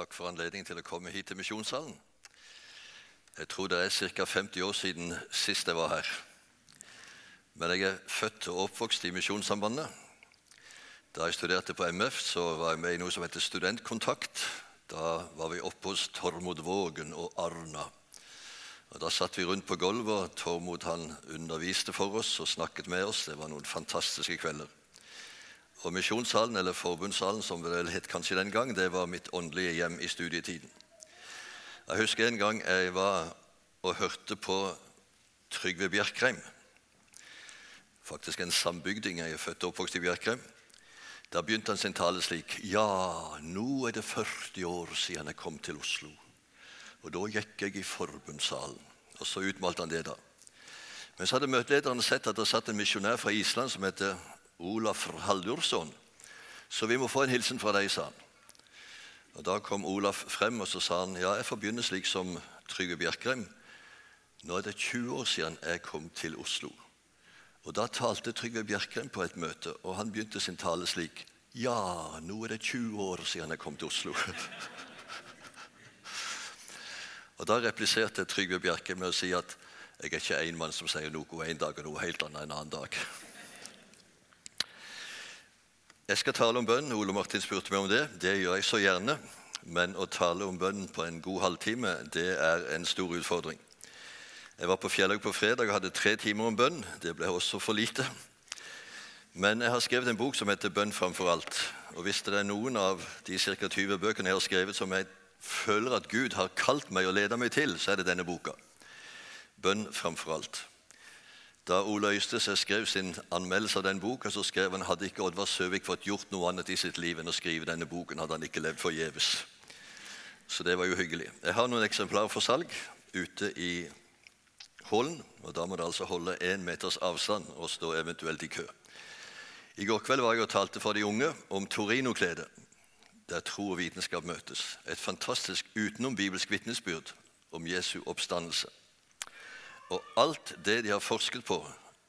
takk for anledningen til å komme hit til Misjonssalen. Jeg tror det er ca. 50 år siden sist jeg var her. Men jeg er født og oppvokst i Misjonssambandet. Da jeg studerte på MF, så var jeg med i noe som heter Studentkontakt. Da var vi oppe hos Tormod Vågen og Arna. Og Da satt vi rundt på gulvet, og Tormod han underviste for oss og snakket med oss. Det var noen fantastiske kvelder. Og Misjonssalen, eller Forbundssalen som det het kanskje den gang, det var mitt åndelige hjem i studietiden. Jeg husker en gang jeg var og hørte på Trygve Bjerkreim. Faktisk en sambygding. Jeg er født og oppvokst i Bjerkreim. Da begynte han sin tale slik Ja, nå er det 40 år siden jeg kom til Oslo. Og da gikk jeg i forbundssalen. Og så utmalte han det, da. Men så hadde møtelederen sett at det satt en misjonær fra Island som heter Olaf Haldursson. Så vi må få en hilsen fra deg, sa han. Og Da kom Olaf frem og så sa han, ja, jeg får begynne slik som Trygve Bjerkreim. Nå er det 20 år siden jeg kom til Oslo. Og Da talte Trygve Bjerkreim på et møte, og han begynte sin tale slik. Ja, nå er det 20 år siden jeg kom til Oslo. og Da repliserte Trygve Bjerkreim med å si at jeg er ikke en mann som sier noe en dag og noe helt annet en annen dag. Jeg skal tale om bønn. Ole Martin spurte meg om det. Det gjør jeg så gjerne. Men å tale om bønn på en god halvtime, det er en stor utfordring. Jeg var på Fjellhaug på fredag og hadde tre timer om bønn. Det ble også for lite. Men jeg har skrevet en bok som heter 'Bønn framfor alt'. Og Hvis det er noen av de ca. 20 bøkene jeg har skrevet som jeg føler at Gud har kalt meg og ledet meg til, så er det denne boka. Bønn framfor alt. Da Ole Øystese skrev sin anmeldelse av den boka, så skrev han hadde ikke Oddvar Søvik fått gjort noe annet i sitt liv enn å skrive denne boken, hadde han ikke levd forgjeves. Så det var jo hyggelig. Jeg har noen eksemplarer for salg ute i hallen. og Da må det altså holde én meters avstand og stå eventuelt i kø. I går kveld var jeg og talte for de unge om Torino-kledet, der tro og vitenskap møtes. Et fantastisk utenom-bibelsk vitnesbyrd om Jesu oppstandelse. Og alt det de har forsket på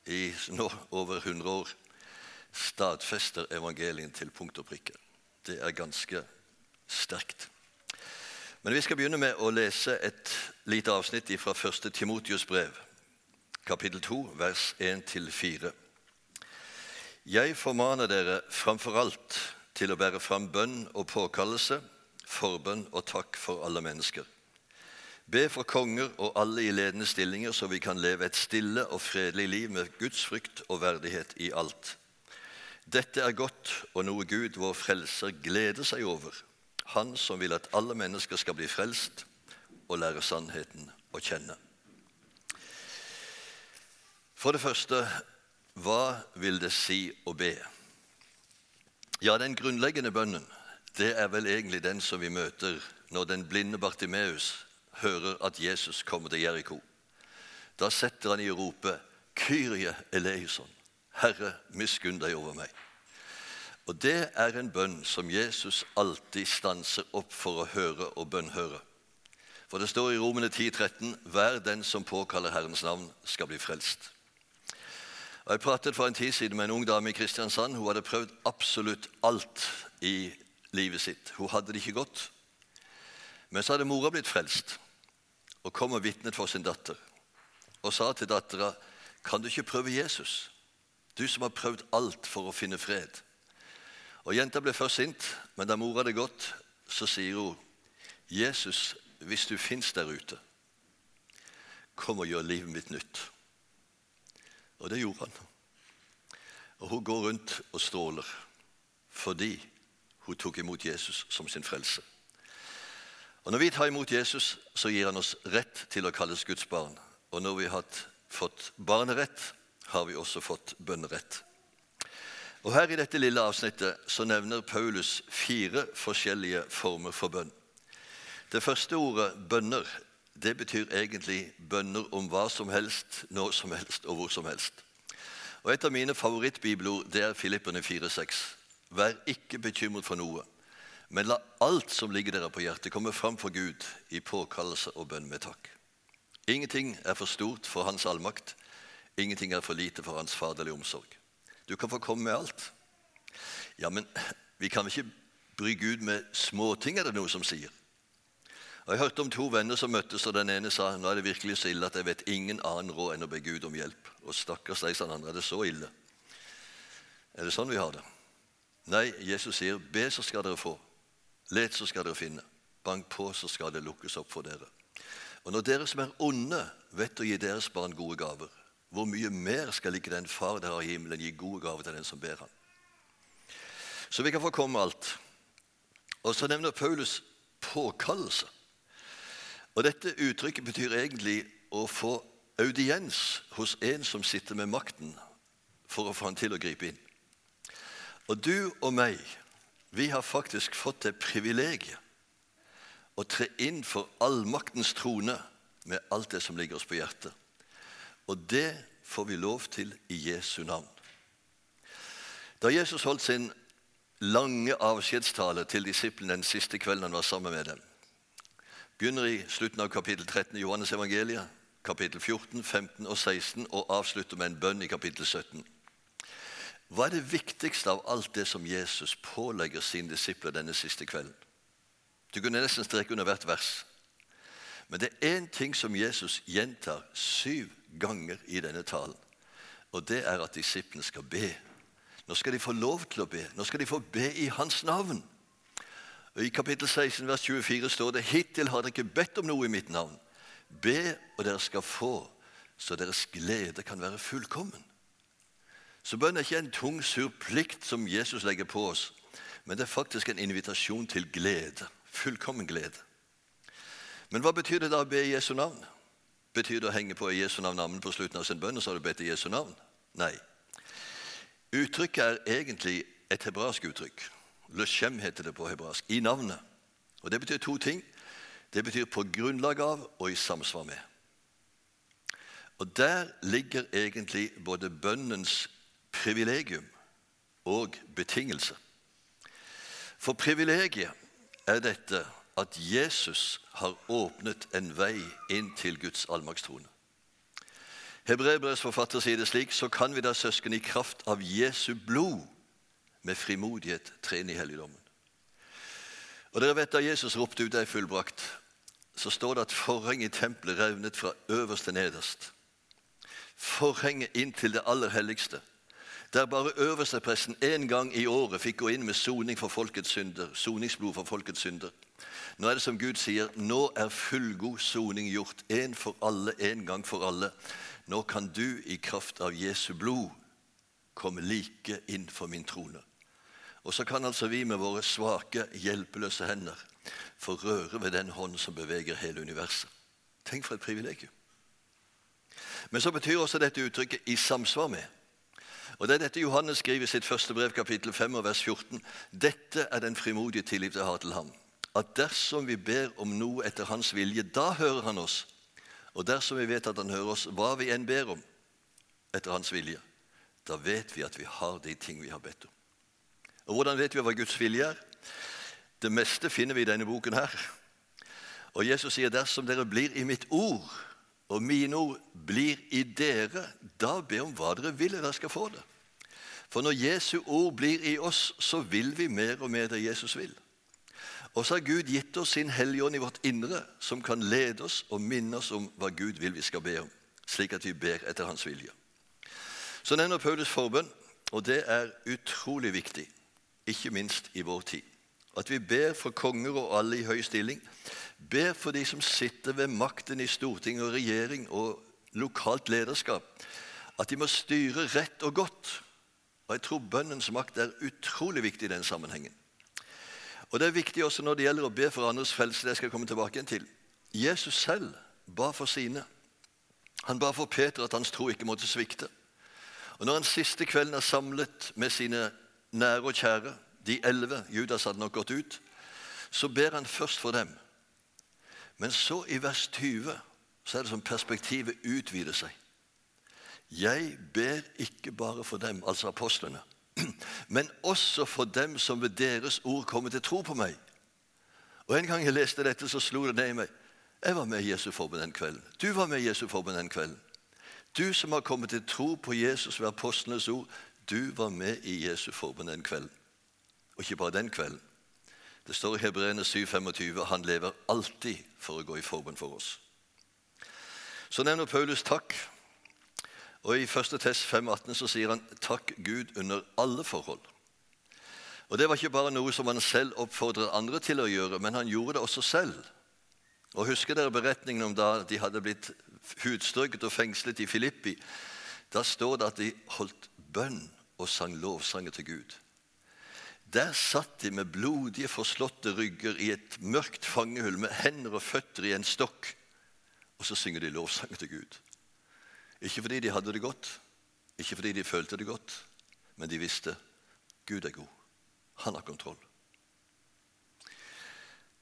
i nå over 100 år, stadfester evangelien til punkt og prikke. Det er ganske sterkt. Men vi skal begynne med å lese et lite avsnitt fra 1. Timotius brev, kapittel 2, vers 1-4. Jeg formaner dere framfor alt til å bære fram bønn og påkallelse, forbønn og takk for alle mennesker Be for konger og alle i ledende stillinger, så vi kan leve et stille og fredelig liv med Guds frykt og verdighet i alt. Dette er godt og noe Gud, vår frelser, gleder seg over. Han som vil at alle mennesker skal bli frelst og lære sannheten å kjenne. For det første hva vil det si å be? Ja, den grunnleggende bønnen det er vel egentlig den som vi møter når den blinde Bartimeus hører at Jesus kommer til Jeriko. Da setter han i å rope, 'Kyrie eleison', Herre, miskunn deg over meg. Og Det er en bønn som Jesus alltid stanser opp for å høre og bønnhøre. For det står i Romene 10, 13, Hver den som påkaller Herrens navn, skal bli frelst. Og Jeg pratet for en tid siden med en ung dame i Kristiansand. Hun hadde prøvd absolutt alt i livet sitt. Hun hadde det ikke godt. Men så hadde mora blitt frelst og kom og vitnet for sin datter. Og sa til dattera, 'Kan du ikke prøve Jesus?' Du som har prøvd alt for å finne fred. Og Jenta ble først sint, men da mora hadde gått, så sier hun, 'Jesus, hvis du fins der ute, kom og gjør livet mitt nytt.' Og det gjorde han. Og hun går rundt og stråler fordi hun tok imot Jesus som sin frelse. Og Når vi tar imot Jesus, så gir han oss rett til å kalles Guds barn. Og når vi har fått barnerett, har vi også fått bønnerett. Og Her i dette lille avsnittet så nevner Paulus fire forskjellige former for bønn. Det første ordet 'bønner' det betyr egentlig bønner om hva som helst, når som helst og hvor som helst. Og Et av mine favorittbibelord det er Filipperne 4,6. Vær ikke bekymret for noe. Men la alt som ligger dere på hjertet, komme fram for Gud i påkallelse og bønn med takk. Ingenting er for stort for Hans allmakt. Ingenting er for lite for Hans faderlige omsorg. Du kan få komme med alt. Ja, men vi kan ikke bry Gud med småting, er det noe som sier. Og Jeg hørte om to venner som møttes, og den ene sa nå er det virkelig så ille at jeg vet ingen annen råd enn å be Gud om hjelp. Og stakkars deg, sa den andre, er det så ille? Er det sånn vi har det? Nei, Jesus sier be, så skal dere få. Let, så skal dere finne. Bank på, så skal det lukkes opp for dere. Og når dere som er onde, vet å gi deres barn gode gaver, hvor mye mer skal ikke den far der har i himmelen, gi gode gaver til den som ber han? Så vi kan få komme alt. Og så nevner Paulus påkallelse. Og Dette uttrykket betyr egentlig å få audiens hos en som sitter med makten, for å få han til å gripe inn. Og du og meg, vi har faktisk fått det privilegiet å tre inn for allmaktens trone med alt det som ligger oss på hjertet. Og det får vi lov til i Jesu navn. Da Jesus holdt sin lange avskjedstale til disiplene den siste kvelden han var sammen med dem, begynner i slutten av kapittel 13 i Johannes evangeliet, kapittel 14, 15 og 16, og avslutter med en bønn i kapittel 17. Hva er det viktigste av alt det som Jesus pålegger sine disipler denne siste kvelden? Du kunne nesten streke under hvert vers. Men det er én ting som Jesus gjentar syv ganger i denne talen. Og det er at disiplene skal be. Nå skal de få lov til å be. Nå skal de få be i Hans navn. Og I kapittel 16, vers 24 står det hittil har dere ikke bedt om noe i mitt navn. Be, og dere skal få, så deres glede kan være fullkommen. Så bønn er ikke en tung, sur plikt som Jesus legger på oss, men det er faktisk en invitasjon til glede. Fullkommen glede. Men hva betyr det da å be i Jesu navn? Betyr det å henge på Jesu navn på slutten av sin bønn, og så har du bedt i Jesu navn? Nei. Uttrykket er egentlig et hebraisk uttrykk. Leshem heter det på hebraisk. I navnet. Og Det betyr to ting. Det betyr på grunnlag av og i samsvar med. Og Der ligger egentlig både bønnens privilegium og betingelse. For privilegiet er dette at Jesus har åpnet en vei inn til Guds allmaktstrone. Hebreerbrevets forfatter sier det slik, så kan vi da, søsken, i kraft av Jesu blod med frimodighet tre inn i helligdommen. Og dere vet Da Jesus ropte ut 'det er fullbrakt', så står det at forhenget i tempelet revnet fra øverst til nederst. Forhenget inn til det aller helligste, der bare øverstepresten én gang i året fikk gå inn med soning for folkets synder, soningsblod for folkets synder. Nå er det som Gud sier, nå er fullgod soning gjort, én for alle, én gang for alle. Nå kan du i kraft av Jesu blod komme like inn for min trone. Og så kan altså vi med våre svake, hjelpeløse hender få røre ved den hånd som beveger hele universet. Tenk for et privilegium. Men så betyr også dette uttrykket 'i samsvar med'. Og Det er dette Johannes skriver i sitt første brev, kapittel 5, vers 14. Dette er den frimodige tillit jeg har til ham. At dersom vi ber om noe etter hans vilje, da hører han oss. Og dersom vi vet at han hører oss, hva vi enn ber om etter hans vilje, da vet vi at vi har de ting vi har bedt om. Og Hvordan vet vi hva Guds vilje er? Det meste finner vi i denne boken her. Og Jesus sier dersom dere blir i mitt ord, og mine ord blir i dere, da be om hva dere vil, og dere skal få det. For når Jesu ord blir i oss, så vil vi mer og mer det Jesus vil. Og så har Gud gitt oss sin Hellige Ånd i vårt indre, som kan lede oss og minne oss om hva Gud vil vi skal be om, slik at vi ber etter Hans vilje. Så nevner Paulus forbønn, og det er utrolig viktig ikke minst i vår tid. At vi ber for konger og alle i høy stilling. Ber for de som sitter ved makten i storting og regjering og lokalt lederskap. At de må styre rett og godt. Og Jeg tror bønnens makt er utrolig viktig i den sammenhengen. Og Det er viktig også når det gjelder å be for andres frelse. Det skal jeg komme tilbake igjen til. Jesus selv ba for sine. Han ba for Peter at hans tro ikke måtte svikte. Og Når han siste kvelden er samlet med sine nære og kjære, de elleve Judas hadde nok gått ut. Så ber han først for dem. Men så i vers 20 så er det som perspektivet utvider seg. Jeg ber ikke bare for dem, altså apostlene, men også for dem som ved deres ord kommer til tro på meg. Og En gang jeg leste dette, så slo det ned i meg. Jeg var med i Jesu forbund den kvelden. Du var med i Jesu forbund den kvelden. Du som har kommet til tro på Jesus ved apostlenes ord, du var med i Jesu forbund den kvelden. Og ikke bare den kvelden. Det står i Hebreerne 7,25 han lever alltid for å gå i forbund for oss. Så nevner Paulus takk. Og I 1. Test 5,18 så sier han takk Gud under alle forhold. Og Det var ikke bare noe som han selv oppfordret andre til å gjøre, men han gjorde det også selv. Og Husker dere beretningen om da de hadde blitt hudstrøket og fengslet i Filippi? Da står det at de holdt bønn og sang lovsanger til Gud. Der satt de med blodige, forslåtte rygger i et mørkt fangehull med hender og føtter i en stokk, og så synger de lovsanger til Gud. Ikke fordi de hadde det godt, ikke fordi de følte det godt, men de visste Gud er god. Han har kontroll.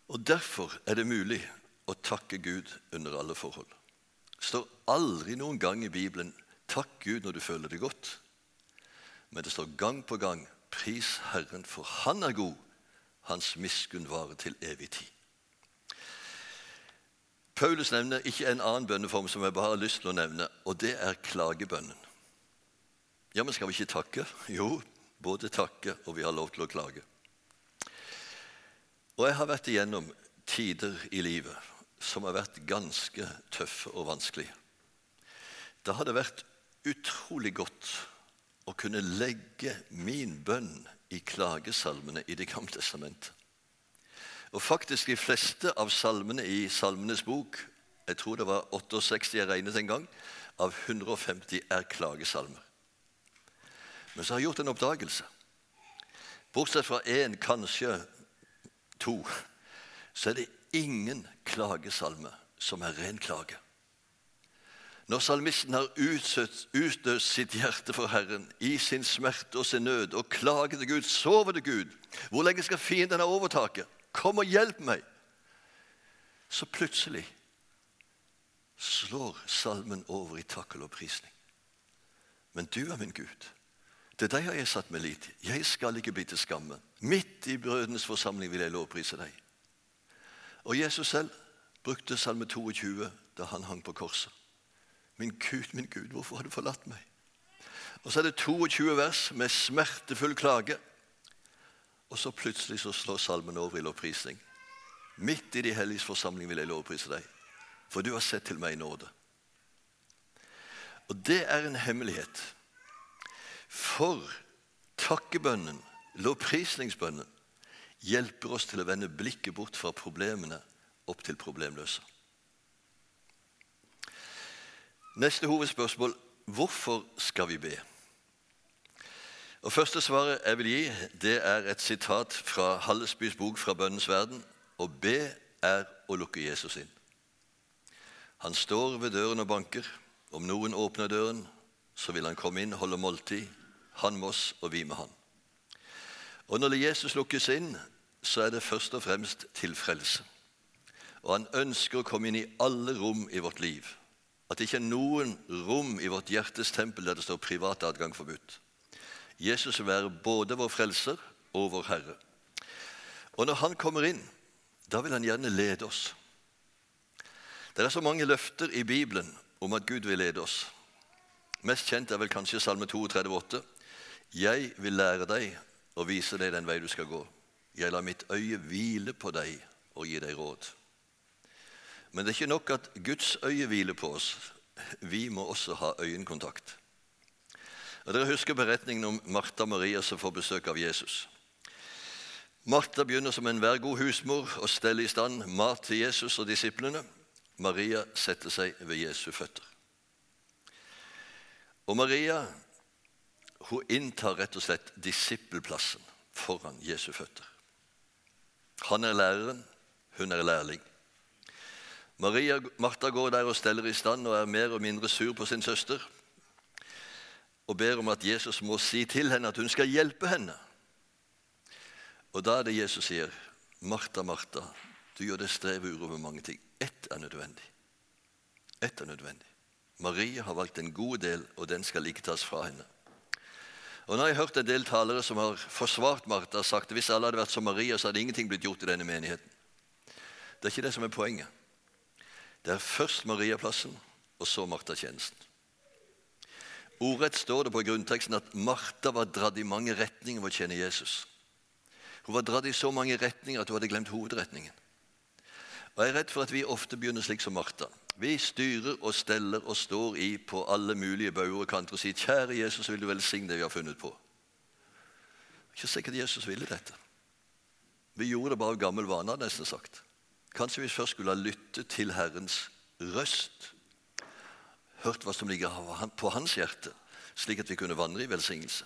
Og Derfor er det mulig å takke Gud under alle forhold. Det står aldri noen gang i Bibelen 'takk Gud når du føler det godt', men det står gang på gang 'pris Herren, for Han er god', Hans miskunn varer til evig tid. Paulus nevner ikke en annen bønneform som jeg bare har lyst til å nevne, og det er klagebønnen. Ja, men skal vi ikke takke? Jo, både takke og vi har lov til å klage. Og jeg har vært igjennom tider i livet som har vært ganske tøffe og vanskelige. Da har det vært utrolig godt å kunne legge min bønn i klagesalmene i Det gamle testamentet. Og faktisk de fleste av salmene i Salmenes bok, jeg tror det var 68 jeg regnet en gang, av 150 er klagesalmer. Men så har jeg gjort en oppdagelse. Bortsett fra én, kanskje to, så er det ingen klagesalme som er ren klage. Når salmisten har utøst sitt hjerte for Herren i sin smerte og sin nød og klager til Gud, sover det Gud. Hvor lenge skal fienden ha overtaket? Kom og hjelp meg! Så plutselig slår salmen over i takk og lovprisning. Men du er min Gud. Til deg har jeg satt meg lit. Jeg skal ikke bli til skamme. Midt i brødrenes forsamling vil jeg lovprise deg. Og Jesus selv brukte Salme 22 da han hang på korset. Min Gud, min Gud, hvorfor har du forlatt meg? Og så er det 22 vers med smertefull klage. Og så plutselig så slår salmen over i lovprisning. Midt i de helliges forsamling vil jeg lovprise deg, for du har sett til meg i nåde. Og det er en hemmelighet. For takkebønnen, lovprisningsbønnen, hjelper oss til å vende blikket bort fra problemene opp til problemløse. Neste hovedspørsmål hvorfor skal vi be? Og Første svaret jeg vil gi, det er et sitat fra Hallesbys bok 'Fra bønnens verden'. Å be er å lukke Jesus inn. Han står ved døren og banker. Om noen åpner døren, så vil han komme inn, holde måltid. Han med oss, og vi med han. Og Når Jesus lukkes inn, så er det først og fremst til frelse. Og han ønsker å komme inn i alle rom i vårt liv. At det ikke er noen rom i vårt hjertes tempel der det står privat adgang forbudt. Jesus være både vår frelser og vår Herre. Og når han kommer inn, da vil han gjerne lede oss. Det er så mange løfter i Bibelen om at Gud vil lede oss. Mest kjent er vel kanskje Salme 32,8. Jeg vil lære deg og vise deg den vei du skal gå. Jeg lar mitt øye hvile på deg og gi deg råd. Men det er ikke nok at Guds øye hviler på oss. Vi må også ha øyekontakt. Og Dere husker beretningen om Martha og Maria som får besøk av Jesus. Martha begynner som enhver god husmor å stelle i stand mat til Jesus og disiplene. Maria setter seg ved Jesu føtter. Og Maria hun inntar rett og slett disippelplassen foran Jesu føtter. Han er læreren, hun er lærling. Maria Martha går der og steller i stand og er mer og mindre sur på sin søster og ber om at Jesus må si til henne at hun skal hjelpe henne. Og da er det Jesus sier, 'Martha, Martha, du gjør det og uro med mange ting. Ett er nødvendig.' Ett er nødvendig. Maria har valgt en god del, og den skal ikke tas fra henne. Og nå har jeg hørt en del talere som har forsvart Martha og sagt at hvis alle hadde vært som Maria, så hadde ingenting blitt gjort i denne menigheten. Det er ikke det som er poenget. Det er først Mariaplassen, og så Martha-tjenesten. Ordrett står det på grunnteksten at Martha var dratt i mange retninger for å tjene Jesus. Hun var dratt i så mange retninger at hun hadde glemt hovedretningen. Og Jeg er redd for at vi ofte begynner slik som Martha. Vi styrer og steller og står i på alle mulige bauger og kanter og sier 'Kjære Jesus, vil du velsigne det vi har funnet på?' Ikke sikkert Jesus ville dette. Vi gjorde det bare av gammel vane, nesten sagt. Kanskje vi først skulle ha lyttet til Herrens røst, hørt hva som ligger på hans hjerte, slik at vi kunne vandre i velsignelse.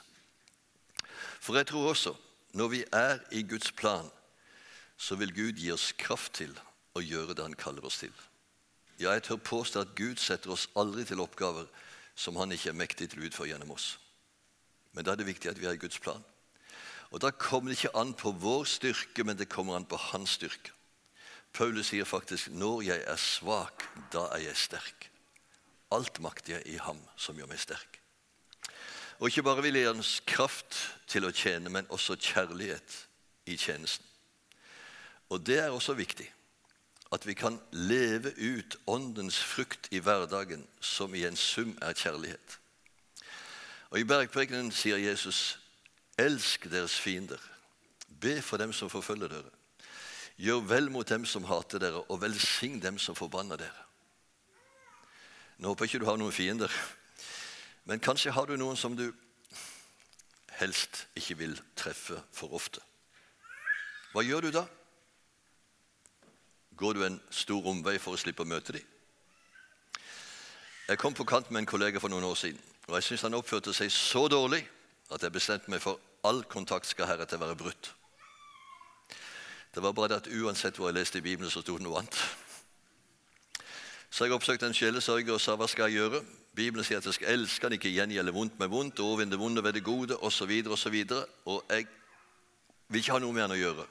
For jeg tror også, når vi er i Guds plan, så vil Gud gi oss kraft til å gjøre det Han kaller oss til. Ja, jeg tør påstå at Gud setter oss aldri til oppgaver som Han ikke er mektig til å utføre gjennom oss. Men da er det viktig at vi er i Guds plan. Og Da kommer det ikke an på vår styrke, men det kommer an på hans styrke. Paulus sier faktisk 'når jeg er svak, da er jeg sterk'. Alt makter jeg i ham som gjør meg sterk. Og ikke bare vil jeg gi hans kraft til å tjene, men også kjærlighet i tjenesten. Og det er også viktig at vi kan leve ut Åndens frukt i hverdagen, som i en sum er kjærlighet. Og I bergprekenen sier Jesus, 'Elsk deres fiender. Be for dem som forfølger dere.' 'Gjør vel mot dem som hater dere, og velsign dem som forbanner dere.' Nå håper jeg ikke du har noen fiender, men kanskje har du noen som du helst ikke vil treffe for ofte. Hva gjør du da? Går du en stor omvei for å slippe å møte dem? Jeg kom på kant med en kollega for noen år siden, og jeg syns han oppførte seg så dårlig at jeg bestemte meg for all kontakt skal heretter være brutt. Det var bare det at uansett hvor jeg leste i Bibelen, så sto det noe annet. Så jeg oppsøkte en sjelesørger og sa hva skal jeg gjøre? Bibelen sier at jeg skal elske han, ikke gjengjelde vondt med vondt, overvinne det vonde ved det gode osv. Videre, og, og jeg vil ikke ha noe med han å gjøre.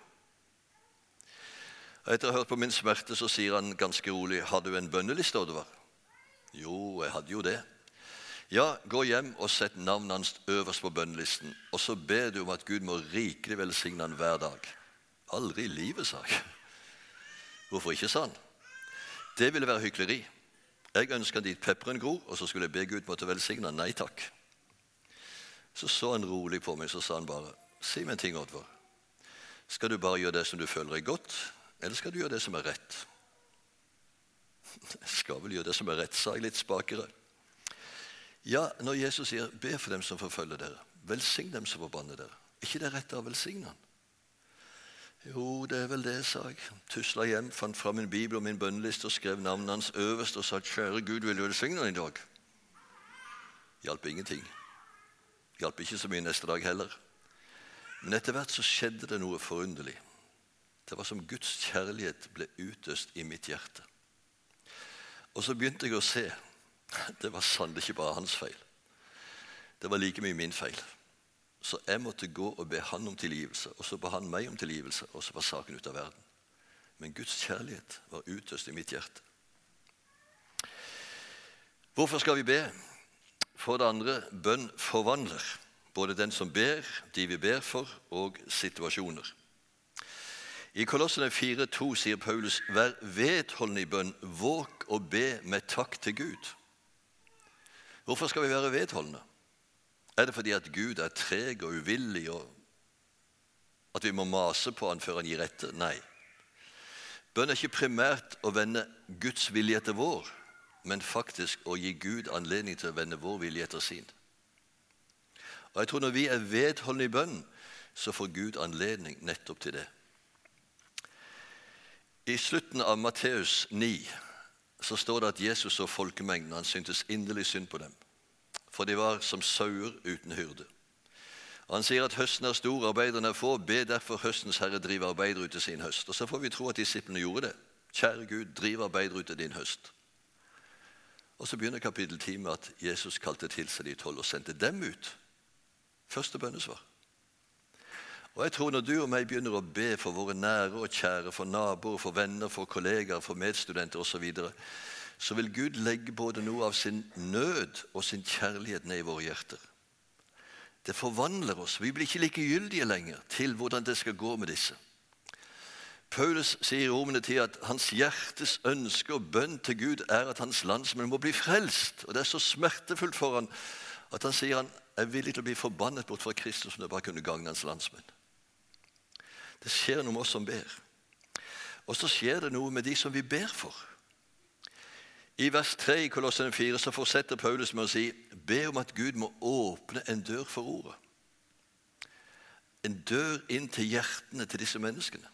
Etter å ha hørt på min smerte så sier han ganske rolig 'Har du en bønneliste, Oddvar?' Jo, jeg hadde jo det. Ja, gå hjem og sett navnet hans øverst på bønnelisten, og så ber du om at Gud må rikelig velsigne han hver dag. Aldri i livet, sa jeg. Hvorfor ikke, sa han. Det ville være hykleri. Jeg ønska dit pepperen gror, og så skulle jeg be Gud måtte velsigne. Nei takk. Så så han rolig på meg, så sa han bare, si meg en ting, Oddvar. Skal du bare gjøre det som du føler er godt, eller skal du gjøre det som er rett? Jeg skal vel gjøre det som er rett, sa jeg litt spakere. Ja, når Jesus sier 'be for dem som forfølger dere', 'velsign dem som forbanner dere', er ikke det rett å velsigne han? Jo, det er vel det, sa jeg. Tusla hjem, fant fram min bibel og min bønneliste og skrev navnet hans øverst og sa 'Kjære Gud, vil du velsigne ham i dag?' Hjalp ingenting. Hjalp ikke så mye neste dag heller. Men etter hvert så skjedde det noe forunderlig. Det var som Guds kjærlighet ble utøst i mitt hjerte. Og så begynte jeg å se. Det var sannelig ikke bare hans feil. Det var like mye min feil. Så jeg måtte gå og be han om tilgivelse, og så ba han meg om tilgivelse, og så var saken ute av verden. Men Guds kjærlighet var utøst i mitt hjerte. Hvorfor skal vi be? For det andre, bønn forvandler. Både den som ber, de vi ber for, og situasjoner. I Kolossene 4,2 sier Paulus.: Vær vedholdende i bønn, våk og be med takk til Gud. Hvorfor skal vi være vedholdende? Er det fordi at Gud er treg og uvillig, og at vi må mase på han før han gir etter? Nei. Bønn er ikke primært å vende Guds vilje etter vår, men faktisk å gi Gud anledning til å vende vår vilje etter sin. Og jeg tror Når vi er vedholdne i bønn, så får Gud anledning nettopp til det. I slutten av Matteus 9 så står det at Jesus og folkemengden han syntes inderlig synd på dem, for de var som sauer uten hyrde. Han sier at høsten er stor, arbeiderne er få. Be derfor høstens herre drive arbeider ut til sin høst. Og Så får vi tro at disiplene gjorde det. Kjære Gud, driv arbeider ut til din høst. Og Så begynner kapittel 10 med at Jesus kalte til seg de tolv og sendte dem ut. Første bønnesvar. Og jeg tror Når du og meg begynner å be for våre nære og kjære, for naboer, for venner, for kollegaer, for medstudenter osv., så, videre, så vil Gud legge både noe av sin nød og sin kjærlighet ned i våre hjerter. Det forvandler oss. Vi blir ikke likegyldige lenger til hvordan det skal gå med disse. Paulus sier i Romene til at hans hjertes ønske og bønn til Gud er at hans landsmenn må bli frelst. Og Det er så smertefullt for han at han sier han er villig til å bli forbannet bort fra Kristus om det bare kunne gagne hans landsmenn. Det skjer noe med oss som ber. Og så skjer det noe med de som vi ber for. I vers 3 i Kolossene 4 så fortsetter Paulus med å si be om at Gud må åpne en dør for ordet. En dør inn til hjertene til disse menneskene.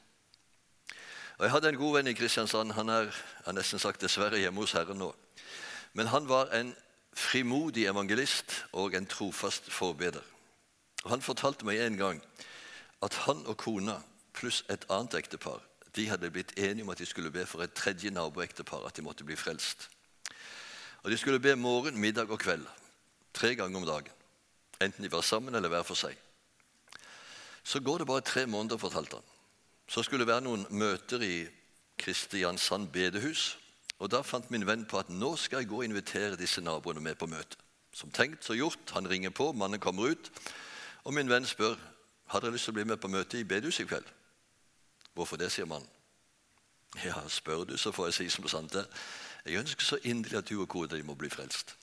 Og Jeg hadde en god venn i Kristiansand. Han er jeg har nesten sagt dessverre hjemme hos Herren nå. Men han var en frimodig evangelist og en trofast forbeder. Og Han fortalte meg en gang at han og kona pluss et annet ektepar de hadde blitt enige om at de skulle be for et tredje naboektepar, at de måtte bli frelst. Og De skulle be morgen, middag og kveld. Tre ganger om dagen. Enten de var sammen eller hver for seg. Så går det bare tre måneder, fortalte han. Så skulle det være noen møter i Kristiansand bedehus. Og Da fant min venn på at nå skal jeg gå og invitere disse naboene med på møte. Som tenkt, så gjort. Han ringer på, mannen kommer ut. Og min venn spør har dere lyst til å bli med på møte i bedehuset i kveld. Hvorfor det, sier mannen. Ja, spør du, så får jeg si som sant det. Jeg ønsker så inderlig at du og kona di må bli frelst.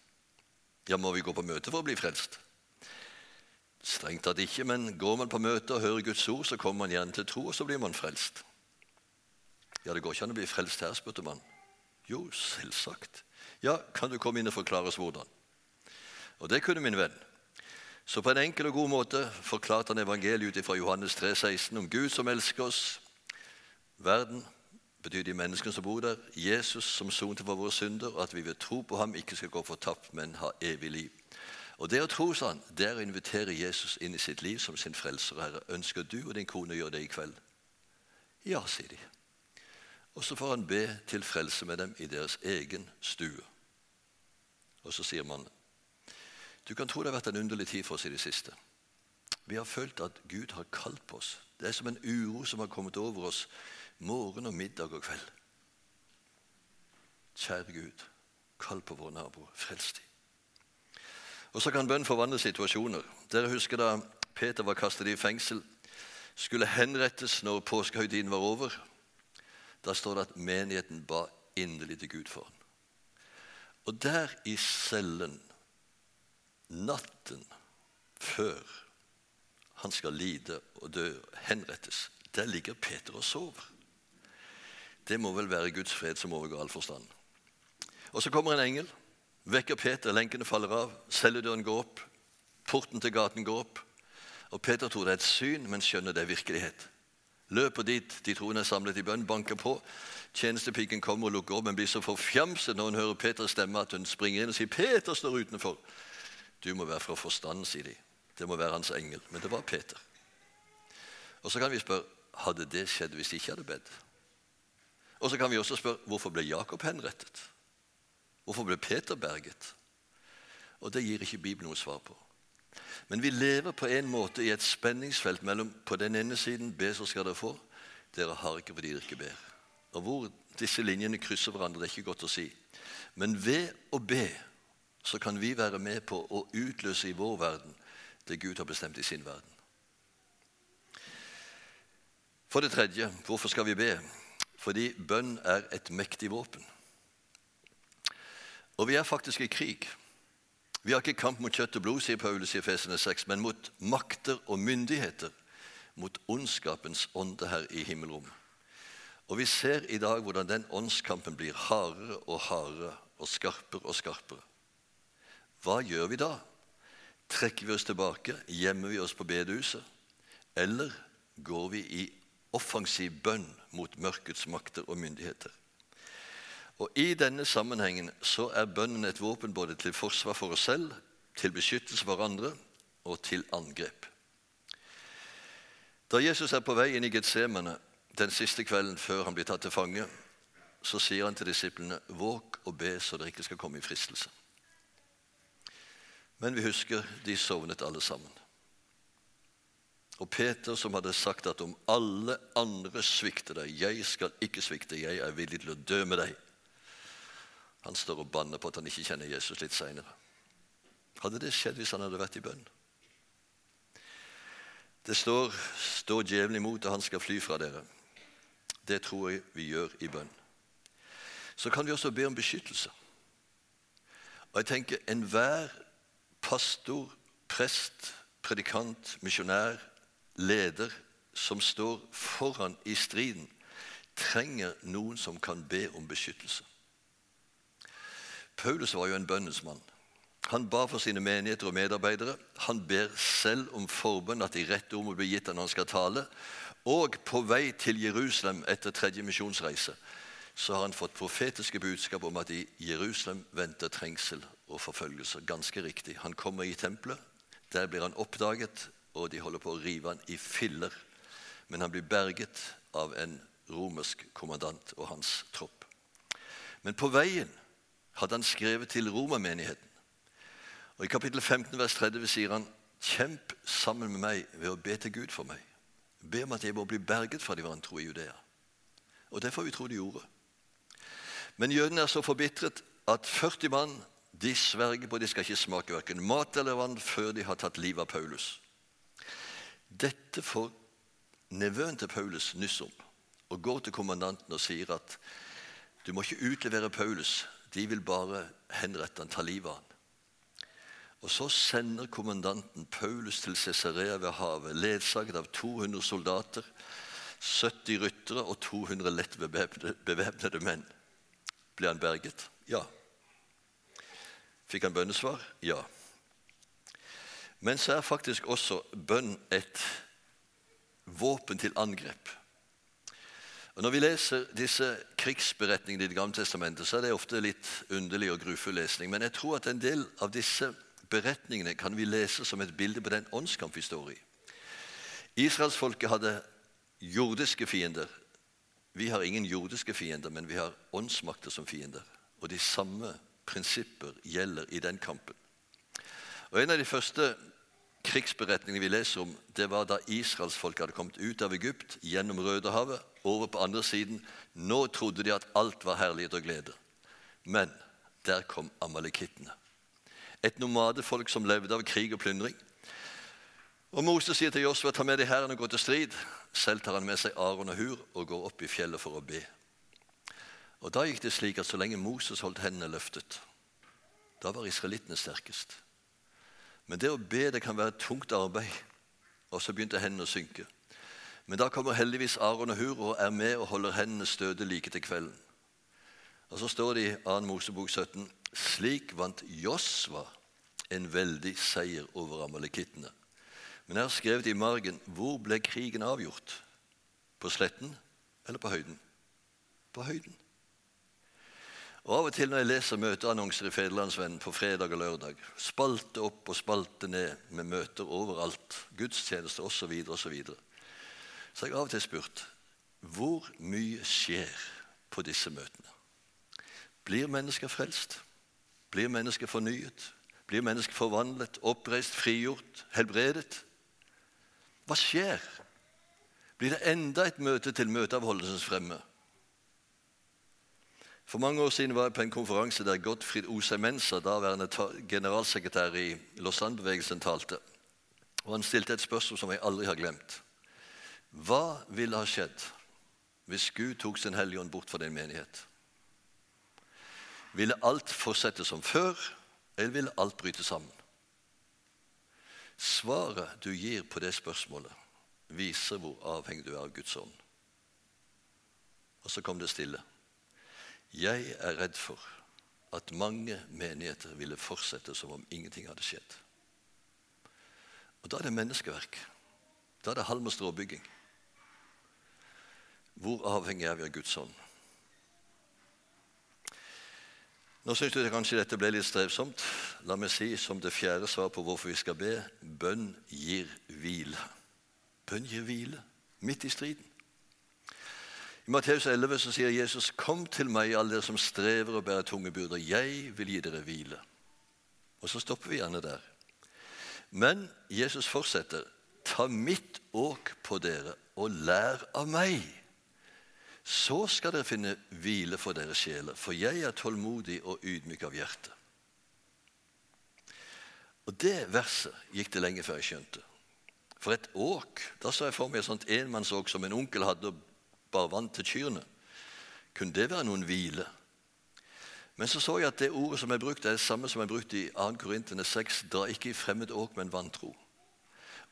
Ja, må vi gå på møte for å bli frelst? Strengt tatt ikke, men går man på møte og hører Guds ord, så kommer man gjerne til tro, og så blir man frelst. Ja, det går ikke an å bli frelst her, spurte man. Jo, selvsagt. Ja, kan du komme inn og forklare oss hvordan? Og det kunne min venn. Så på en enkel og god måte forklarte han evangeliet ut fra Johannes 3, 16 om Gud som elsker oss, verden betyr de menneskene som bor der, Jesus som sonte for våre synder, og at vi ved tro på ham ikke skal gå fortapt, men ha evig liv. Og Det å tro sånn, det er å invitere Jesus inn i sitt liv som sin frelser. Herre, ønsker du og din kone å gjøre det i kveld? Ja, sier de. Og så får han be til frelse med dem i deres egen stue. Og så sier man Du kan tro det har vært en underlig tid for oss i det siste. Vi har følt at Gud har kalt på oss. Det er som en uro som har kommet over oss morgen og middag og kveld. Kjære Gud, kall på våre naboer. Frels dem. Og så kan bønn forvandle situasjoner. Dere husker da Peter var kastet i fengsel, skulle henrettes når påskehøytiden var over. Da står det at menigheten ba inderlig til Gud for ham. Og der i cellen, natten før han skal lide og dø, henrettes, der ligger Peter og sover. Det må vel være Guds fred som overgår all forstand. Og så kommer en engel vekker Peter, lenkene faller av, celledøren går opp, porten til gaten går opp. Og Peter tror det er et syn, men skjønner det er virkelighet. Løper dit de troende er samlet i bønn, banker på. Tjenestepiken kommer og lukker opp, men blir så forfjamset når hun hører Peters stemme at hun springer inn og sier 'Peter står utenfor'. Du må være fra forstanden, sier de. Det må være hans engel. Men det var Peter. Og Så kan vi spørre hadde det skjedd hvis de ikke hadde bedt. Og så kan vi også spørre hvorfor ble Jakob henrettet? Hvorfor ble Peter berget? Og Det gir ikke Bibelen noe svar på. Men vi lever på en måte i et spenningsfelt mellom på den ene siden be, så skal dere få. Dere har ikke fordi dere ikke ber. Og Hvor disse linjene krysser hverandre, det er ikke godt å si. Men ved å be så kan vi være med på å utløse i vår verden det Gud har bestemt i sin verden. For det tredje, hvorfor skal vi be? Fordi bønn er et mektig våpen. Og vi er faktisk i krig. Vi har ikke kamp mot kjøtt og blod, sier Paulus i Efesene 6, men mot makter og myndigheter, mot ondskapens ånde her i himmelrommet. Og vi ser i dag hvordan den åndskampen blir hardere og hardere og skarpere og skarpere. Hva gjør vi da? Trekker vi oss tilbake? Gjemmer vi oss på bedehuset? Eller går vi i offensiv bønn mot mørkets makter og myndigheter? Og I denne sammenhengen så er bønnen et våpen både til forsvar for oss selv, til beskyttelse for andre og til angrep. Da Jesus er på vei inn i Getsemane den siste kvelden før han blir tatt til fange, så sier han til disiplene, 'Våg og be så dere ikke skal komme i fristelse'. Men vi husker de sovnet alle sammen. Og Peter, som hadde sagt at om alle andre svikter deg, jeg skal ikke svikte, jeg er villig til å dø med deg. Han står og banner på at han ikke kjenner Jesus litt seinere. Hadde det skjedd hvis han hadde vært i bønn? Det står 'stå djevelen imot, og han skal fly fra dere'. Det tror jeg vi gjør i bønn. Så kan vi også be om beskyttelse. Og jeg tenker enhver pastor, prest, predikant, misjonær, leder som står foran i striden, trenger noen som kan be om beskyttelse. Paulus var jo en bønnens mann. Han ba for sine menigheter og medarbeidere. Han ber selv om forbønn, at de rette ord må bli gitt når han skal tale. Og på vei til Jerusalem etter tredje misjonsreise så har han fått profetiske budskap om at i Jerusalem venter trengsel og forfølgelse. Ganske riktig. Han kommer i tempelet. Der blir han oppdaget, og de holder på å rive han i filler. Men han blir berget av en romersk kommandant og hans tropp. Men på veien hadde han skrevet til romermenigheten. Og I kapittel 15 vers 30 sier han Kjemp sammen med meg ved å be til Gud for meg. Be om at jeg må bli berget fra de vantro i Judea. Og det får vi tro de gjorde. Men jødene er så forbitret at 40 mann de sverger på at de skal ikke smake verken mat eller vann før de har tatt livet av Paulus. Dette får nevøen til Paulus nyss om og går til kommandanten og sier at du må ikke utlevere Paulus, de vil bare henrette han, ta livet av han. Og Så sender kommandanten Paulus til Cesarea ved havet, ledsaget av 200 soldater, 70 ryttere og 200 lett bevæpnede menn. Ble han berget? Ja. Fikk han bønnesvar? Ja. Men så er faktisk også bønn et våpen til angrep. Og Når vi leser disse krigsberetningene i Det gamle testamentet, så er det ofte litt underlig og grufull lesning. Men jeg tror at en del av disse beretningene kan vi lese som et bilde på den åndskamp vi står i. Israelsfolket hadde jordiske fiender. Vi har ingen jordiske fiender, men vi har åndsmakter som fiender. Og de samme prinsipper gjelder i den kampen. Og En av de første krigsberetningene vi leser om, det var da israelsfolket hadde kommet ut av Egypt, gjennom Rødehavet, over på andre siden. Nå trodde de at alt var herlighet og glede. Men der kom amalekittene. Et nomadefolk som levde av krig og plyndring. Og Moses sier til Josua ta med deg hæren og gå til strid. Selv tar han med seg Aron og Hur og går opp i fjellet for å be. Og Da gikk det slik at så lenge Moses holdt hendene løftet, da var israelittene sterkest. Men det å be det kan være et tungt arbeid. Og så begynte hendene å synke. Men da kommer heldigvis Aron og Hur og er med og holder hendene støde like til kvelden. Og Så står det i 2. Mosebok 17.: Slik vant Josva en veldig seier over amalekittene. Men jeg har skrevet i margen hvor ble krigen avgjort? På sletten eller på høyden? På høyden. Og Av og til når jeg leser møteannonser i Federlandsvennen på fredag og lørdag, spalte opp og spalte ned med møter overalt, gudstjenester osv., og så, videre, så har jeg av og til spurt hvor mye skjer på disse møtene? Blir mennesker frelst? Blir mennesker fornyet? Blir mennesker forvandlet, oppreist, frigjort, helbredet? Hva skjer? Blir det enda et møte til møteavholdelsens fremme? For mange år siden var jeg på en konferanse der Gottfried Osei Mensa, daværende generalsekretær i Lausanne-bevegelsen, talte. Og Han stilte et spørsmål som jeg aldri har glemt. Hva ville ha skjedd hvis Gud tok sin Hellige Ånd bort fra din menighet? Ville alt fortsette som før, eller ville alt bryte sammen? Svaret du gir på det spørsmålet, viser hvor avhengig du er av Guds ånd. Og så kom det stille. Jeg er redd for at mange menigheter ville fortsette som om ingenting hadde skjedd. Og Da er det menneskeverk. Da er det halm og stråbygging. Hvor avhengig er vi av Guds ånd? Nå syns du kanskje dette ble litt strevsomt. La meg si som det fjerde svar på hvorfor vi skal be bønn gir hvile. Bønn gir hvile midt i striden. I Matteus 11 så sier Jesus, 'Kom til meg, alle dere som strever og bærer tunge byrder. Jeg vil gi dere hvile.' Og så stopper vi gjerne der. Men Jesus fortsetter, 'Ta mitt åk på dere og lær av meg.' Så skal dere finne hvile for deres sjeler, for jeg er tålmodig og ydmyk av hjerte. Og Det verset gikk det lenge før jeg skjønte. For et åk! Da så jeg for meg et sånt enmannsåk som en onkel hadde bare vann til kyrne. Kunne det være noen hvile? Men så så jeg at det ordet som er brukt, er det samme som er brukt i 2. Korintene 6. Dra ikke i fremmed åk, men vantro.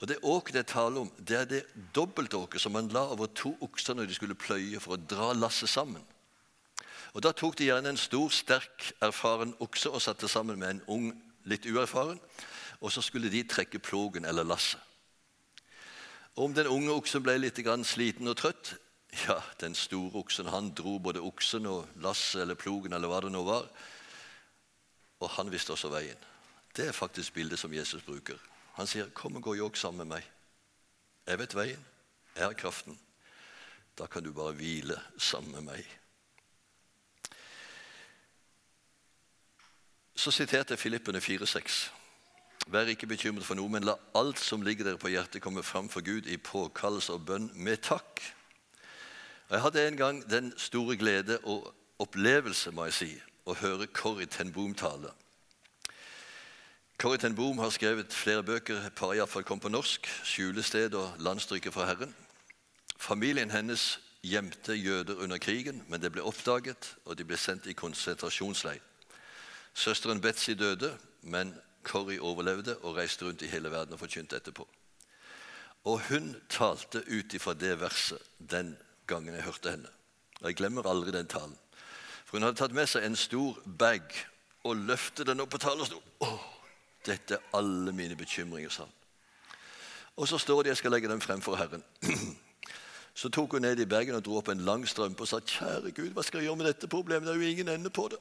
Og Det åket det er tale om, det er det dobbeltåket som man la over to okser når de skulle pløye for å dra lasset sammen. Og Da tok de gjerne en stor, sterk, erfaren okse og satte sammen med en ung, litt uerfaren. Og så skulle de trekke plogen eller lasset. Om den unge oksen ble litt sliten og trøtt, ja, den store oksen han dro både oksen og lasset eller plogen eller hva det nå var. Og han visste også veien. Det er faktisk bildet som Jesus bruker. Han sier, 'Kom og gå jogg sammen med meg.' Jeg vet veien. Jeg har kraften. Da kan du bare hvile sammen med meg. Så siterte jeg Filippene 4,6. Vær ikke bekymret for noe, men la alt som ligger dere på hjertet, komme fram for Gud i påkallelse og bønn med takk. Jeg hadde en gang den store glede og opplevelse må jeg si, å høre Corrie ten Boom tale. Corrie ten Boom har skrevet flere bøker, et par iallfall kom på norsk. 'Skjulested' og 'Landstryket fra Herren'. Familien hennes gjemte jøder under krigen, men det ble oppdaget, og de ble sendt i konsentrasjonsleir. Søsteren Betzy døde, men Corrie overlevde og reiste rundt i hele verden og forkynte etterpå. Og hun talte ut ifra det verset den gangen jeg hørte henne. Og Jeg glemmer aldri den talen. For hun hadde tatt med seg en stor bag og løftet den opp på talerstolen. Oh, dette er alle mine bekymringer, sa han. Og så står det jeg skal legge dem frem for Herren. Så tok hun ned i bagen og dro opp en lang strømpe og sa, 'Kjære Gud, hva skal jeg gjøre med dette problemet? Det er jo ingen ende på det.'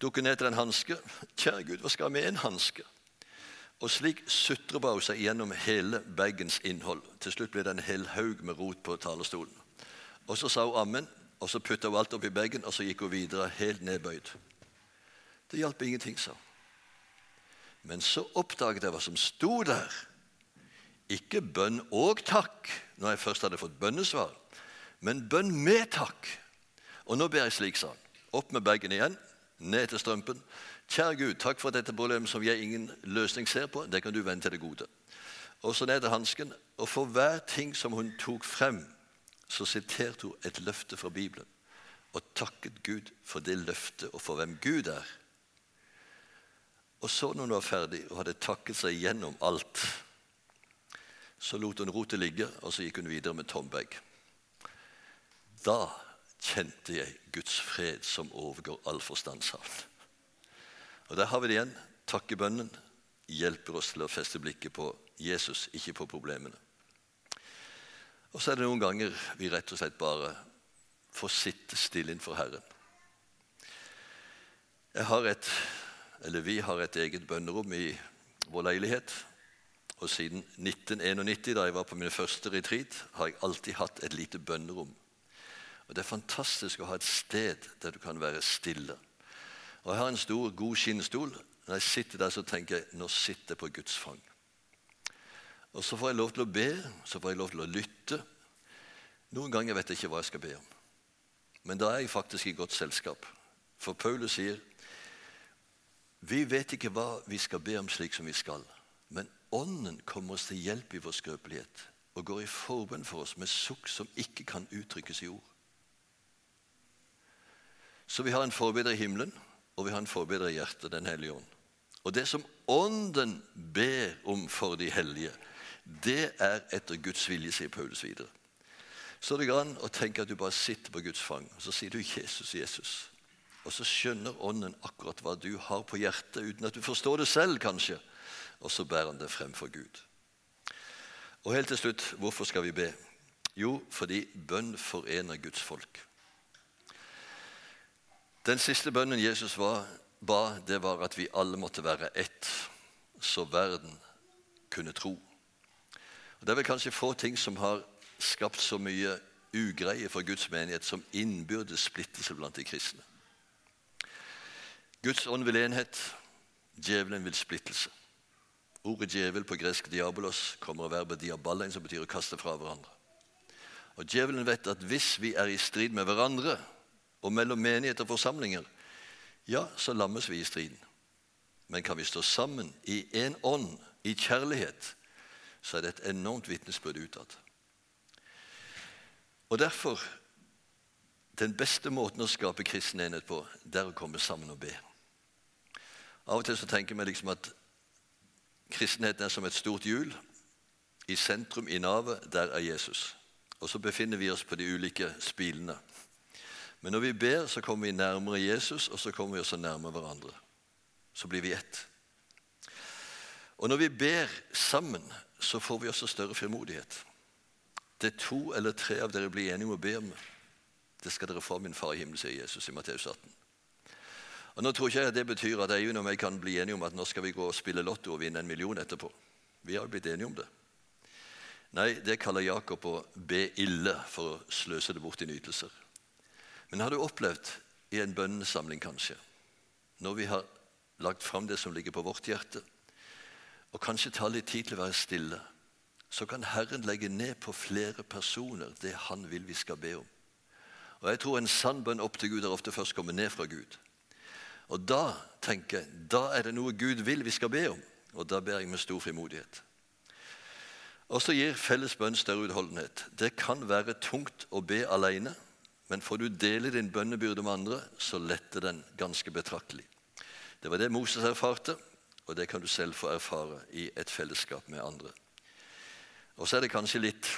dukker ned til en hanske. Kjære Gud, hva skal jeg med en hanske? Og slik sutrer hun seg gjennom hele bagens innhold. Til slutt ble det en hel haug med rot på talerstolen. Og Så sa hun ammen, og så putta hun alt opp i bagen, og så gikk hun videre helt nedbøyd. Det hjalp ingenting, sa hun. Men så oppdaget jeg hva som sto der. Ikke bønn og takk når jeg først hadde fått bønnesvar, men bønn med takk. Og nå ber jeg slik, sa han. Opp med bagen igjen, ned til strømpen. Kjære Gud, takk for dette problemet som jeg ingen løsning ser på. Det kan du vende til det gode. Og så ned til hansken. Og for hver ting som hun tok frem, så siterte hun et løfte fra Bibelen. Og takket Gud for det løftet og for hvem Gud er. Og så når hun var ferdig og hadde takket seg gjennom alt, så lot hun rotet ligge, og så gikk hun videre med tom bag. Da kjente jeg Guds fred som overgår all forstand, sa han. Og Der har vi det igjen. Takkebønnen hjelper oss til å feste blikket på Jesus, ikke på problemene. Og så er det noen ganger vi rett og slett bare får sitte stille innenfor Herren. Jeg har et, eller Vi har et eget bønnerom i vår leilighet. Og siden 1991, da jeg var på min første retreat, har jeg alltid hatt et lite bønnerom og Det er fantastisk å ha et sted der du kan være stille. Og Jeg har en stor, god skinnstol. Når jeg sitter der, så tenker jeg nå sitter jeg på Guds fang. Og Så får jeg lov til å be, så får jeg lov til å lytte. Noen ganger vet jeg ikke hva jeg skal be om. Men da er jeg faktisk i godt selskap. For Paulus sier vi vet ikke hva vi skal be om slik som vi skal, men Ånden kommer oss til hjelp i vår skrøpelighet og går i forbønn for oss med sukk som ikke kan uttrykkes i ord. Så vi har en forbedrer i himmelen, og vi har en forbedrer i hjertet, Den hellige ånd. Og det som Ånden ber om for de hellige, det er etter Guds vilje, sier Paulus videre. Så det går an å tenke at du bare sitter på Guds fang, og så sier du 'Jesus, Jesus'. Og så skjønner Ånden akkurat hva du har på hjertet, uten at du forstår det selv, kanskje. Og så bærer han det frem for Gud. Og helt til slutt, hvorfor skal vi be? Jo, fordi bønn forener Guds folk. Den siste bønnen Jesus var, ba, det var at vi alle måtte være ett, så verden kunne tro. Det er vel kanskje få ting som har skapt så mye ugreie for Guds menighet som innbyrdes splittelse blant de kristne. Guds ånd vil enhet, djevelen vil splittelse. Ordet djevel på gresk diabolos kommer av verbet diabalein, som betyr å kaste fra hverandre. Og Djevelen vet at hvis vi er i strid med hverandre, og mellom menigheter og forsamlinger, ja, så lammes vi i striden. Men kan vi stå sammen i én ånd, i kjærlighet, så er det et enormt vitnesbyrd utad. Og derfor den beste måten å skape kristen enhet på, det er å komme sammen og be. Av og til så tenker vi liksom at kristenheten er som et stort hjul. I sentrum, i navet, der er Jesus. Og så befinner vi oss på de ulike spilene. Men når vi ber, så kommer vi nærmere Jesus, og så kommer vi også nærmere hverandre. Så blir vi ett. Og når vi ber sammen, så får vi også større frimodighet. Det to eller tre av dere blir enige om å be om, det skal dere få min far i himmelen, sier Jesus i Matteus 18. Og Nå tror ikke jeg det betyr at Eivind og jeg kan bli enige om at nå skal vi gå og spille Lotto og vinne en million etterpå. Vi har jo blitt enige om det. Nei, det kaller Jakob å be ille for å sløse det bort i nytelser. Men har du opplevd i en bønnesamling kanskje, når vi har lagt fram det som ligger på vårt hjerte, og kanskje ta litt tid til å være stille, så kan Herren legge ned på flere personer det Han vil vi skal be om. Og jeg tror en sann bønn opp til Gud er ofte først kommet ned fra Gud. Og da tenker jeg, da er det noe Gud vil vi skal be om, og da ber jeg med stor frimodighet. Og så gir felles bønn større utholdenhet. Det kan være tungt å be alene, men får du dele din bønnebyrde med andre, så letter den ganske betraktelig. Det var det Moses erfarte, og det kan du selv få erfare i et fellesskap med andre. Og så er det kanskje litt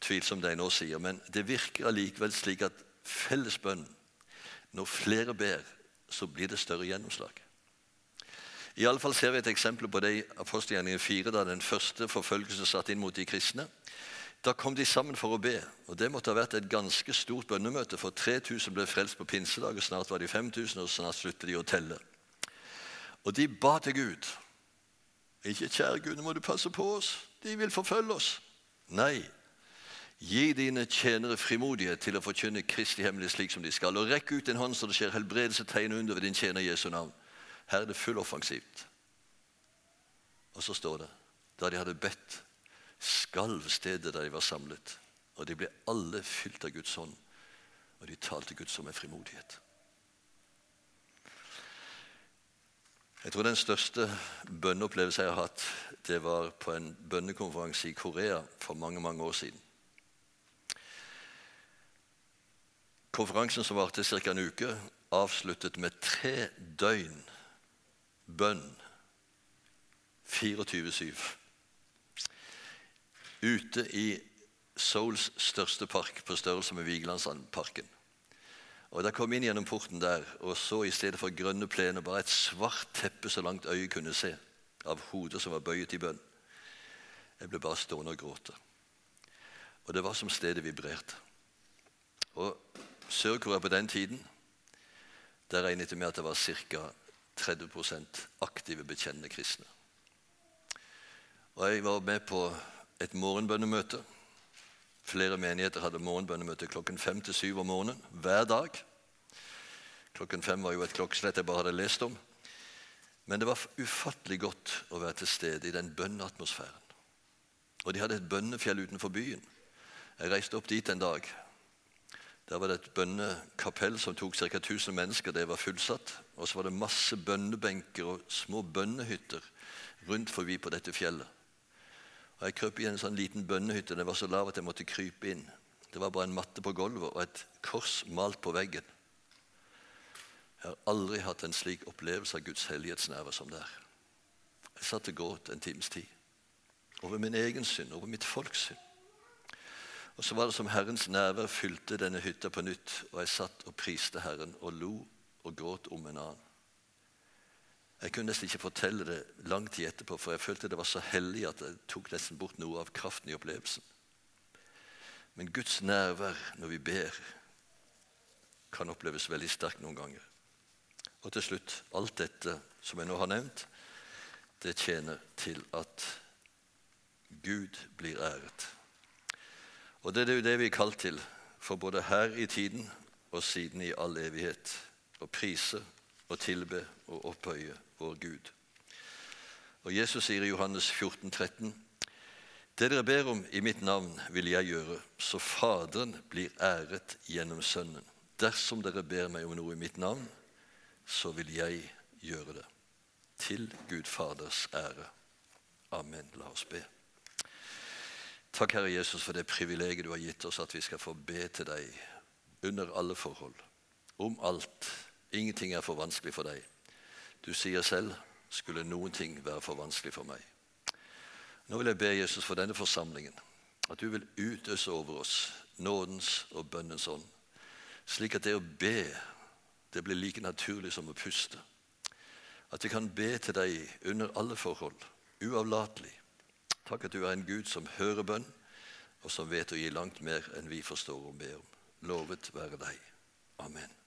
tvil, som de nå sier, men det virker allikevel slik at fellesbønn når flere ber, så blir det større gjennomslag. I alle fall ser vi et eksempel på det i apostelgjerningen 4, da den første forfølgelsen satt inn mot de kristne. Da kom de sammen for å be, og det måtte ha vært et ganske stort bønnemøte, for 3000 ble frelst på pinsedag, og snart var de 5000, og snart sluttet de å telle. Og de ba til Gud. Ikke 'Kjære Gud, nå må du passe på oss. De vil forfølge oss.' Nei. Gi dine tjenere frimodighet til å forkynne Kristi hemmelighet slik som de skal. Og rekk ut din hånd så det skjer helbredelse, tegn under ved din tjener Jesu navn. Her er det fulloffensivt. Og så står det da de hadde bedt, skalv stedet der de var samlet. Og de ble alle fylt av Guds hånd. og de talte Guds som med frimodighet. Jeg tror den største bønneopplevelsen jeg har hatt, det var på en bønnekonferanse i Korea for mange mange år siden. Konferansen som varte ca. en uke, avsluttet med tre døgn bønn 24-7. Ute i Souls største park, på størrelse med Vigelandsparken. Og Da kom jeg inn gjennom porten der og så i stedet for grønne plener bare et svart teppe så langt øyet kunne se, av hoder som var bøyet i bønn. Jeg ble bare stående og gråte. Og det var som stedet vibrerte. Og Sør-Korea på den tiden der regnet jeg med at det var ca. 30 aktive, bekjennende kristne. Og Jeg var med på et morgenbønnemøte Flere menigheter hadde morgenbønnemøte klokken fem til syv om morgenen hver dag. Klokken fem var jo et klokkeslett jeg bare hadde lest om. Men det var ufattelig godt å være til stede i den bønneatmosfæren. Og de hadde et bønnefjell utenfor byen. Jeg reiste opp dit en dag. Der var det et bønnekapell som tok ca. 1000 mennesker. Det var fullsatt. Og så var det masse bønnebenker og små bønnehytter rundt forbi på dette fjellet. Og Jeg krøp i en sånn liten bønnehytte. Den var så lav at jeg måtte krype inn. Det var bare en matte på gulvet og et kors malt på veggen. Jeg har aldri hatt en slik opplevelse av Guds hellighetsnerve som der. Jeg satt og gråt en times tid. Over min egen synd, over mitt folks synd. Og så var det som Herrens nærvær fylte denne hytta på nytt, og jeg satt og priste Herren og lo og gråt om en annen. Jeg kunne nesten ikke fortelle det lang tid etterpå, for jeg følte det var så hellig at det tok nesten bort noe av kraften i opplevelsen. Men Guds nærvær når vi ber, kan oppleves veldig sterkt noen ganger. Og til slutt alt dette som jeg nå har nevnt, det tjener til at Gud blir æret. Og det er jo det vi er kalt til, for både her i tiden og siden i all evighet, å prise og tilbe og opphøye vår Gud. Og Jesus sier i Johannes 14, 13, Det dere ber om i mitt navn, vil jeg gjøre, så Faderen blir æret gjennom Sønnen. Dersom dere ber meg om noe i mitt navn, så vil jeg gjøre det. Til Gud Faders ære. Amen. La oss be. Takk, Herre Jesus, for det privilegiet du har gitt oss, at vi skal få be til deg under alle forhold, om alt. Ingenting er for vanskelig for deg. Du sier selv skulle noen ting være for vanskelig for meg. Nå vil jeg be Jesus for denne forsamlingen, at du vil utøse over oss nådens og bønnens ånd, slik at det å be det blir like naturlig som å puste. At vi kan be til deg under alle forhold, uavlatelig. Takk at du er en Gud som hører bønn, og som vet å gi langt mer enn vi forstår og ber om. Lovet være deg. Amen.